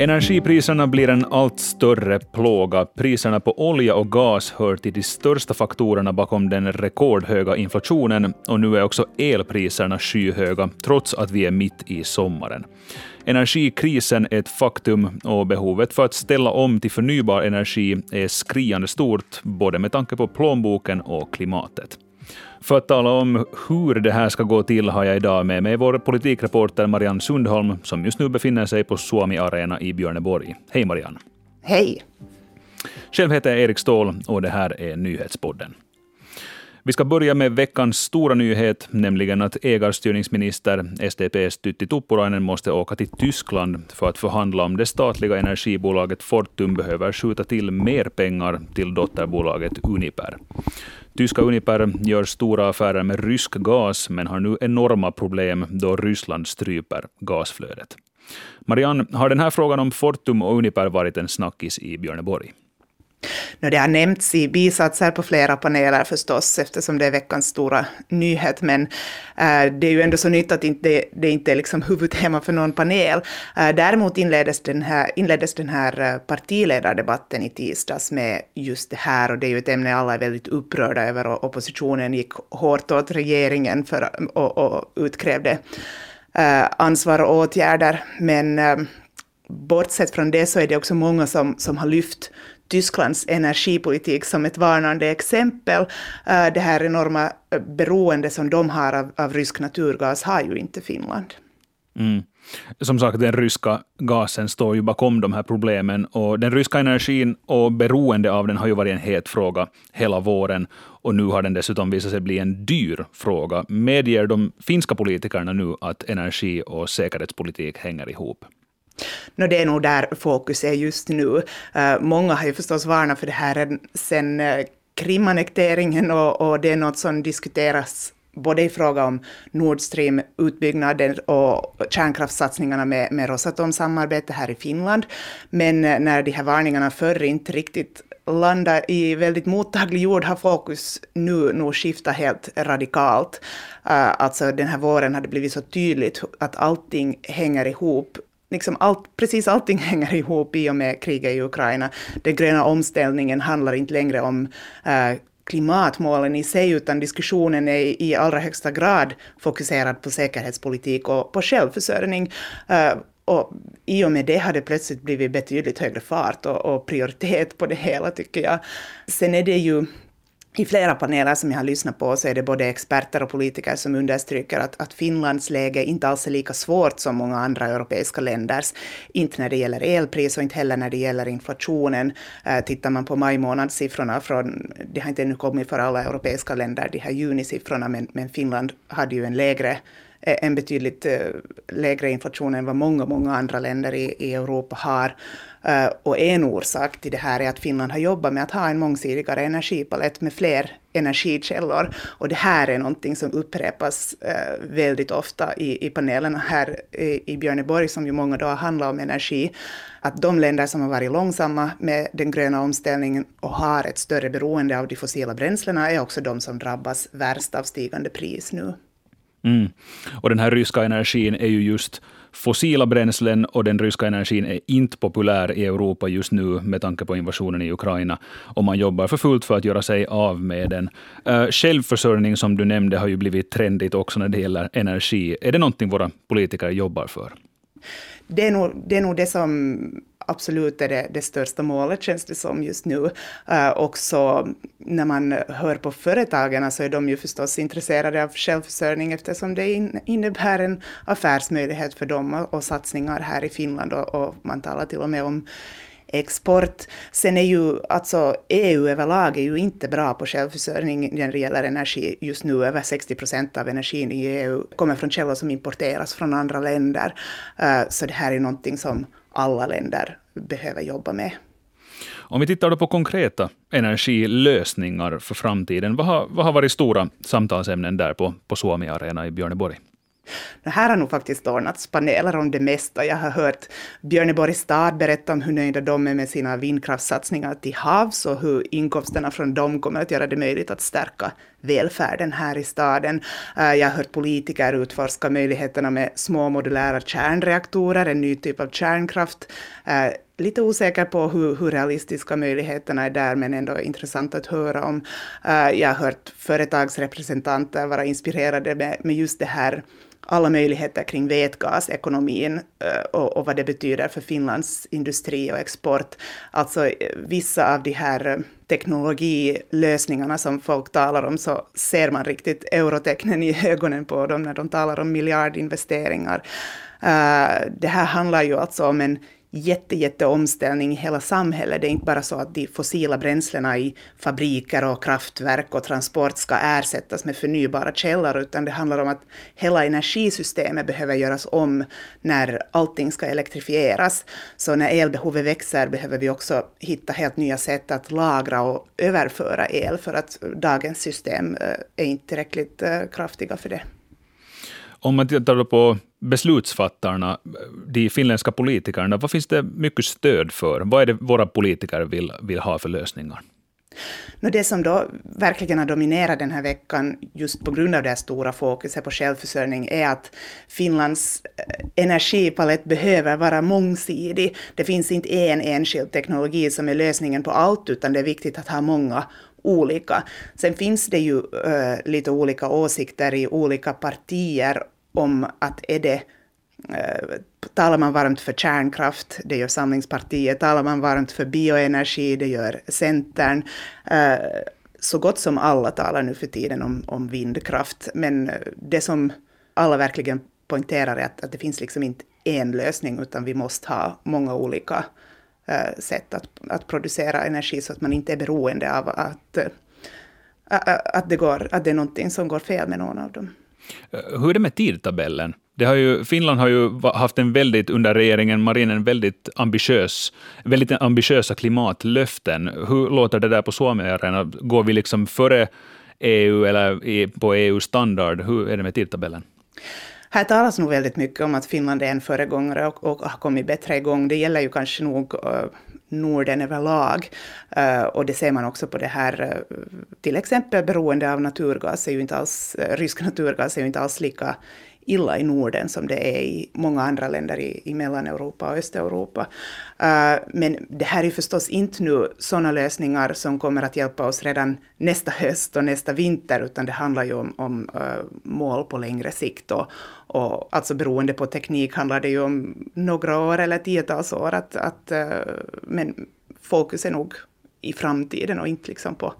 Energipriserna blir en allt större plåga. Priserna på olja och gas hör till de största faktorerna bakom den rekordhöga inflationen och nu är också elpriserna skyhöga, trots att vi är mitt i sommaren. Energikrisen är ett faktum och behovet för att ställa om till förnybar energi är skriande stort, både med tanke på plånboken och klimatet. För att tala om hur det här ska gå till har jag idag med mig vår politikreporter Marianne Sundholm, som just nu befinner sig på Suomi Arena i Björneborg. Hej Marianne. Hej. Själv heter jag Erik Ståhl och det här är Nyhetspodden. Vi ska börja med veckans stora nyhet, nämligen att ägarstyrningsminister SDPs Tytti Tuppurainen måste åka till Tyskland för att förhandla om det statliga energibolaget Fortum behöver skjuta till mer pengar till dotterbolaget Uniper. Tyska Uniper gör stora affärer med rysk gas, men har nu enorma problem då Ryssland stryper gasflödet. Marianne, har den här frågan om Fortum och Uniper varit en snackis i Björneborg? Det har nämnts i bisatser på flera paneler förstås, eftersom det är veckans stora nyhet, men äh, det är ju ändå så nytt att inte, det inte är liksom huvudtema för någon panel. Äh, däremot inleddes den, här, inleddes den här eh, partiledardebatten i tisdags med just det här, och det är ju ett ämne alla är väldigt upprörda över, och oppositionen gick hårt åt regeringen för, och, och utkrävde ansvar och åtgärder, men bortsett från det så är det också många som, som har lyft Tysklands energipolitik som ett varnande exempel. Eh, det här enorma eh, beroende som de har av, av rysk naturgas har ju inte Finland. Mm. Som sagt, den ryska gasen står ju bakom de här problemen och den ryska energin och beroende av den har ju varit en het fråga hela våren och nu har den dessutom visat sig bli en dyr fråga. Medger de finska politikerna nu att energi och säkerhetspolitik hänger ihop? No, det är nog där fokus är just nu. Uh, många har ju förstås varnat för det här sen eh, uh, Krimannekteringen och, och det är något som diskuteras både i fråga om Nord Stream-utbyggnaden och kärnkraftssatsningarna med, med Rosatom-samarbete här i Finland. Men uh, när de här varningarna förr inte riktigt landa i väldigt mottaglig jord har fokus nu nog skiftat helt radikalt. Uh, alltså den här våren har det blivit så tydligt att allting hänger ihop liksom allt, precis allting hänger ihop i och med kriget i Ukraina. Den gröna omställningen handlar inte längre om eh, klimatmålen i sig, utan diskussionen är i allra högsta grad fokuserad på säkerhetspolitik och på självförsörjning. Eh, och i och med det har det plötsligt blivit betydligt högre fart och, och prioritet på det hela, tycker jag. Sen är det ju i flera paneler som jag har lyssnat på så är det både experter och politiker som understryker att, att Finlands läge inte alls är lika svårt som många andra europeiska länders. Inte när det gäller elpris och inte heller när det gäller inflationen. Eh, tittar man på maj månadssiffrorna från, det har inte ännu kommit för alla europeiska länder, de här junisiffrorna, men, men Finland hade ju en lägre Eh, en betydligt eh, lägre inflation än vad många, många andra länder i, i Europa har. Eh, och en orsak till det här är att Finland har jobbat med att ha en mångsidigare energipalett med fler energikällor. Och det här är någonting som upprepas väldigt ofta i, i panelerna här i, i Björneborg, som ju många dagar handlar om energi. Att de länder som har varit långsamma med den gröna omställningen och har ett större beroende av de fossila bränslena är också de som drabbas värst av stigande pris nu. Mm. Och den här ryska energin är ju just fossila bränslen och den ryska energin är inte populär i Europa just nu med tanke på invasionen i Ukraina. Och man jobbar för fullt för att göra sig av med den. Uh, självförsörjning, som du nämnde, har ju blivit trendigt också när det gäller energi. Är det någonting våra politiker jobbar för? Det är nog det, är nog det som absolut är det, det största målet, känns det som just nu. Eh, uh, också när man hör på företagen så är de ju förstås intresserade av självförsörjning eftersom det in, innebär en affärsmöjlighet för dem och, och satsningar här i Finland och, och man talar till och med om export. Sen är ju alltså EU överlag är ju inte bra på självförsörjning när det gäller energi just nu. Över 60 procent av energin i EU kommer från källor som importeras från andra länder. Eh, så det här är någonting som alla länder behöver jobba med. Om vi tittar då på konkreta energilösningar för framtiden, vad har, vad har varit stora samtalsämnen där på, på Suomi Arena i Björneborg? Det Här har nog faktiskt ordnats paneler om det mesta. Jag har hört Björneborg stad berätta om hur nöjda de är med sina vindkraftssatsningar till havs och hur inkomsterna från dem kommer att göra det möjligt att stärka välfärden här i staden. Eh, jag har hört politiker utforska möjligheterna med små modulära kärnreaktorer, en ny typ av kärnkraft. Eh, lite osäker på hur, hur realistiska möjligheterna är där, men ändå intressant att höra om. Eh, jag har hört företagsrepresentanter vara inspirerade med, med just det här alla möjligheter kring vätgasekonomin eh, och, och vad det betyder för Finlands industri och export. Alltså eh, vissa av de här eh, teknologilösningarna som folk talar om så ser man riktigt eurotecknen i ögonen på dem när de talar om miljardinvesteringar. Det här handlar ju alltså om en jätte, jätte omställning i hela samhället. Det är inte bara så att de fossila bränslena i fabriker och kraftverk och transport ska ersättas med förnybara källor, utan det handlar om att hela energisystemet behöver göras om när allting ska elektrifieras. Så när elbehovet växer behöver vi också hitta helt nya sätt att lagra och överföra el, för att dagens system eh, är inte tillräckligt eh, kraftiga för det. Om man tittar på beslutsfattarna, de finländska politikerna, vad finns det mycket stöd för? Vad är det våra politiker vill, vill ha för lösningar? Det som då verkligen har dominerat den här veckan, just på grund av det stora fokuset på självförsörjning, är att Finlands eh, energipalett behöver vara mångsidig. Det finns inte en enskild teknologi som är lösningen på allt, utan det är viktigt att ha många olika. Sen finns det ju äh, lite olika åsikter i olika partier om att är det eh, talar man varmt för kärnkraft, det gör Samlingspartiet, talar man varmt för bioenergi, det gör Centern. Eh, så gott som alla talar nu för tiden om, om vindkraft, men det som alla verkligen poängterar är att, att det finns liksom inte en lösning, utan vi måste ha många olika Eh, sätt att, att producera energi så att man inte är beroende av att, eh, att, det, går, att det är någonting som går fel med någon av dem. Eh, hur är det med tidtabellen? Det har ju, Finland har ju haft en väldigt, under regeringen Marinen, väldigt ambitiös, väldigt ambitiösa klimatlöften. Hur låter det där på Suomiarena? Går vi liksom före EU eller på EU-standard? Hur är det med tidtabellen? Här talas nog väldigt mycket om att Finland är en föregångare och, och har kommit bättre igång. Det gäller ju kanske nog uh, Norden överlag. Uh, och det ser man också på det här, uh, till exempel beroende av naturgas, är ju inte alls, rysk naturgas är ju inte alls lika illa i Norden som det är i många andra länder i, i Mellaneuropa och Östeuropa. Uh, men det här är förstås inte nu sådana lösningar som kommer att hjälpa oss redan nästa höst och nästa vinter, utan det handlar ju om, om uh, mål på längre sikt. Och, och alltså beroende på teknik handlar det ju om några år eller tiotals år, att, att, uh, men fokus är nog i framtiden och inte liksom på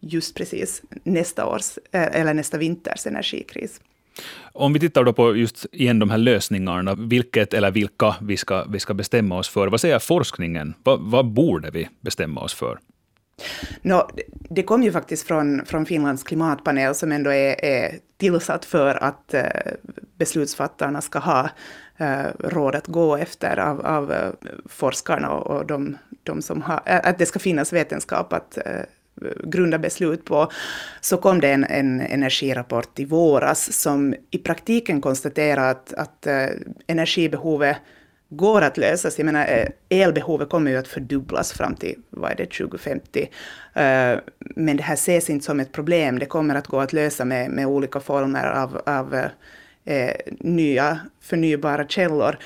just precis nästa års eller nästa vinters energikris. Om vi tittar då på just igen de här lösningarna, vilket eller vilka vi ska, vi ska bestämma oss för. Vad säger forskningen? Vad, vad borde vi bestämma oss för? No, det kom ju faktiskt från, från Finlands klimatpanel som ändå är, är tillsatt för att eh, beslutsfattarna ska ha eh, råd att gå efter av, av eh, forskarna och, och de, de som har, att det ska finnas vetenskap att eh, grunda beslut på, så kom det en, en energirapport i våras som i praktiken konstaterar att, att eh, energibehovet går att lösas. Jag menar, eh, elbehovet kommer ju att fördubblas fram till vad är det, 2050. Eh, men det här ses inte som ett problem. Det kommer att gå att lösa med, med olika former av, av eh, nya förnybara källor.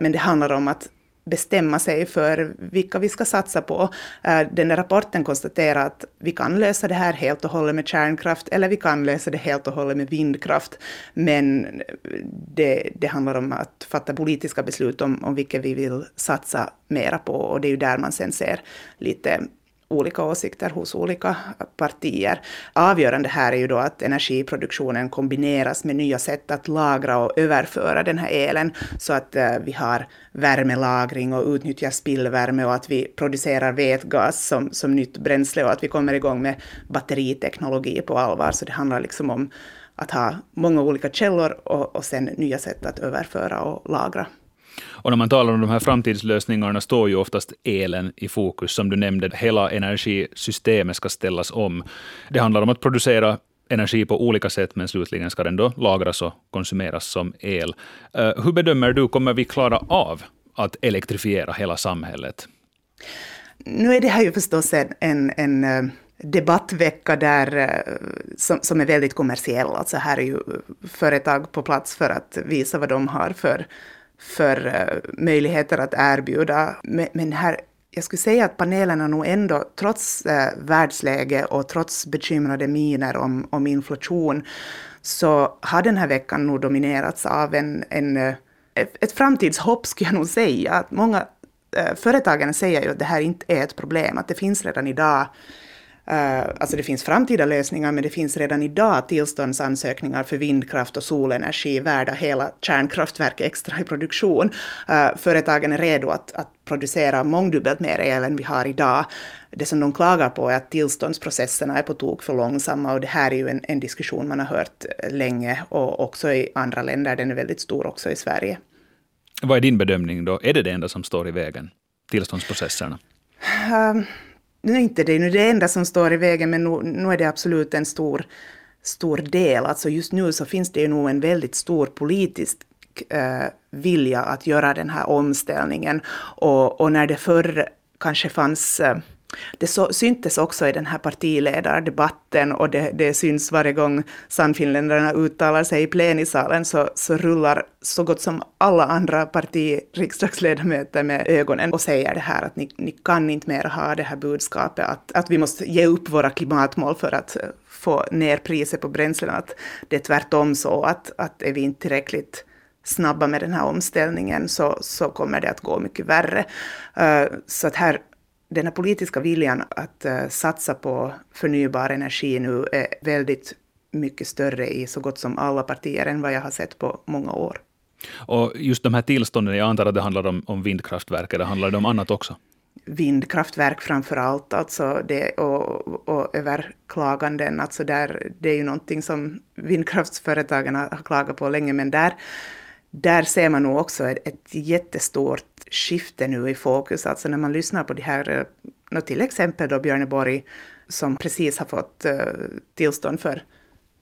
Men det handlar om att bestämma sig för vilka vi ska satsa på. Eh, den där rapporten konstaterar att vi kan lösa det här helt och hållet med kärnkraft, eller vi kan lösa det helt och hållet med vindkraft. Men det, det handlar om att fatta politiska beslut om, om vilket vi vill satsa mera på, och det är ju där man sen ser lite olika åsikter hos olika partier. Avgörande här är ju då att energiproduktionen kombineras med nya sätt att lagra och överföra den här elen så att eh, vi har värmelagring och utnyttjar spillvärme och att vi producerar vätgas som, som nytt bränsle och att vi kommer igång med batteriteknologi på allvar. Så det handlar liksom om att ha många olika källor och, och sen nya sätt att överföra och lagra. Och när man talar om de här framtidslösningarna står ju oftast elen i fokus. Som du nämnde, hela energisystemet ska ställas om. Det handlar om att producera energi på olika sätt, men slutligen ska den då lagras och konsumeras som el. Eh, hur bedömer du, kommer vi klara av att elektrifiera hela samhället? Nu är det här ju förstås en, en, en eh, debattvecka där, eh, som, som är väldigt kommersiell. Alltså här är ju företag på plats för att visa vad de har för, för eh, möjligheter att erbjuda. Men, här jag skulle säga att panelerna nog ändå, trots eh, världsläge och trots bekymrade miner om, om inflation, så har den här veckan nog dominerats av en, en, eh, ett framtidshopp, skulle jag nog säga. Att många eh, säger ju att det här inte är ett problem, att det finns redan idag alltså det finns framtida lösningar, men det finns redan idag tillståndsansökningar för vindkraft och solenergi värda hela kärnkraftverk extra i produktion. Uh, företagen är redo att, att producera mångdubbelt mer el än vi har idag. Det som de klagar på är att tillståndsprocesserna är på tok för långsamma och det här är ju en, en diskussion man har hört länge och också i andra länder. Den är väldigt stor också i Sverige. Vad är din bedömning då? Är det det enda som står i vägen? Tillståndsprocesserna? Um, nu är inte det nu det enda som står i vägen, men nu, nu är det absolut en stor, stor del. Alltså just nu så finns det ju nog en väldigt stor politisk eh, vilja att göra den här omställningen. Och, och när det förr kanske fanns eh, det så, syntes också i den här partiledardebatten och det, det syns varje gång Sannfinländarna uttalar sig i plenisalen så, så rullar så gott som alla andra partiriksdagsledamöter med ögonen och säger det här att ni, ni kan inte mer ha det här budskapet att, att vi måste ge upp våra klimatmål för att eh, få ner priset på bränslen. Att det är tvärtom så att, att är vi inte tillräckligt snabba med den här omställningen så, så kommer det att gå mycket värre. Uh, så att här den här politiska viljan att uh, satsa på förnybar energi nu är väldigt mycket större i så gott som alla partier än vad jag har sett på många år. Och just de här tillstånden, jag antar att det handlar om, om vindkraftverk, eller handlar det om annat också? Vindkraftverk framför allt, alltså det, och, och överklaganden. Alltså där, det är ju någonting som vindkraftsföretagen har klagat på länge, men där där ser man nog också ett, ett jättestort skifte nu i fokus. Alltså när man lyssnar på de här, eh, till exempel då Björneborg som precis har fått eh, tillstånd för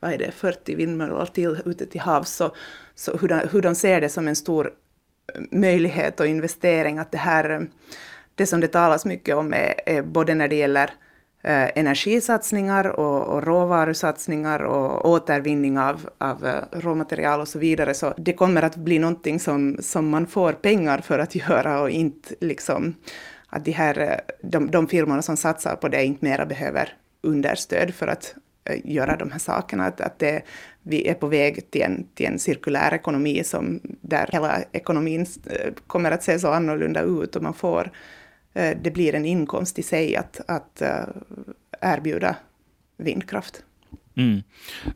vad är det, 40 vindmöllor till ute till havs, så, så hur, de, hur de ser det som en stor eh, möjlighet och investering, att det här, det som det talas mycket om är, är både när det gäller Eh, energisatsningar och, och råvarusatsningar och återvinning av, av eh, råmaterial och så vidare. Så det kommer att bli någonting som, som man får pengar för att göra och inte liksom att de, här, eh, de, de firmorna som satsar på det inte mera behöver understöd för att göra de här sakerna. Att, att det, vi är på väg till en, till en cirkulär ekonomi som, där hela ekonomin kommer att se så annorlunda ut och man får Eh, det blir en inkomst i sig att, att eh, erbjuda vindkraft. Mm.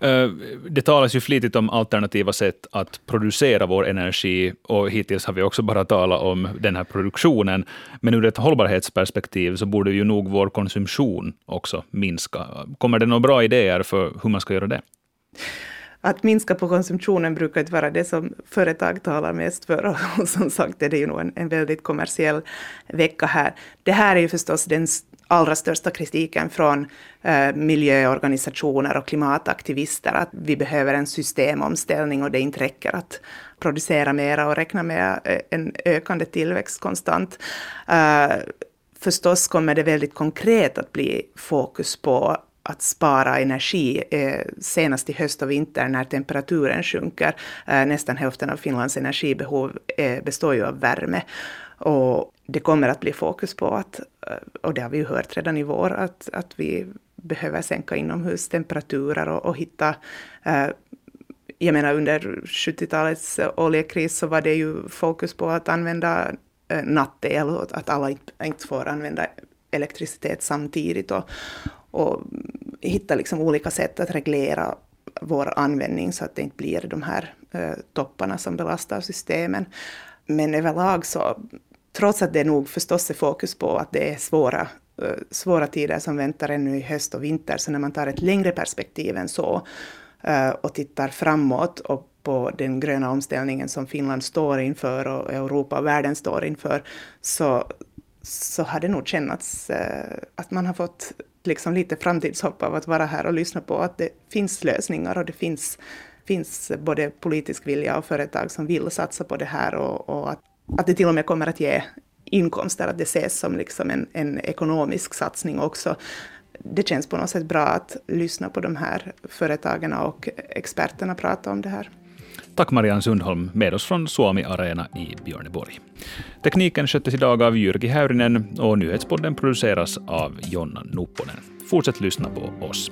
Eh, det talas ju flitigt om alternativa sätt att producera vår energi och hittills har vi också bara talat om den här produktionen. Men ur ett hållbarhetsperspektiv så borde ju nog vår konsumtion också minska. Kommer det några bra idéer för hur man ska göra det? Att minska på konsumtionen brukar inte vara det som företag talar mest för. Och som sagt är det ju nog en, en väldigt kommersiell vecka här. Det här är ju förstås den allra största kritiken från eh, miljöorganisationer och klimataktivister, att vi behöver en systemomställning och det inte räcker att producera mera och räkna med eh, en ökande tillväxt konstant. Eh, förstås kommer det väldigt konkret att bli fokus på att spara energi eh, senast i höst och vinter när temperaturen sjunker. Eh, nästan hälften av Finlands energibehov eh, består ju av värme. Och det kommer att bli fokus på att, eh, och det har vi ju hört redan i vår, att, att vi behöver sänka inomhustemperaturer och, och hitta eh, jag menar under 70-talets oljekris så var det ju fokus på att använda eh, nattel, att alla inte får använda elektricitet samtidigt. Och, och hitta liksom olika sätt att reglera vår användning så att det inte blir de här eh, topparna som belastar systemen. Men överlag så, trots att det nog förstås är fokus på att det är svåra, eh, svåra tider som väntar ännu i höst och vinter, så när man tar ett längre perspektiv än så eh, och tittar framåt och på den gröna omställningen som Finland står inför och Europa och världen står inför, så, så har det nog kännats eh, att man har fått liksom lite framtidshopp av att vara här och lyssna på att det finns lösningar och det finns, finns både politisk vilja och företag som vill satsa på det här och, och att, att det till och med kommer att ge inkomster, att det ses som liksom en, en ekonomisk satsning också. Det känns på något sätt bra att lyssna på de här företagen och experterna prata om det här. Tack Marianne Sundholm med oss från Suomi Arena i Björneborg. Tekniken sköttes idag av Jyrki Häyrinen och nyhetspodden produceras av Jonna Nupponen. Fortsätt lyssna på oss.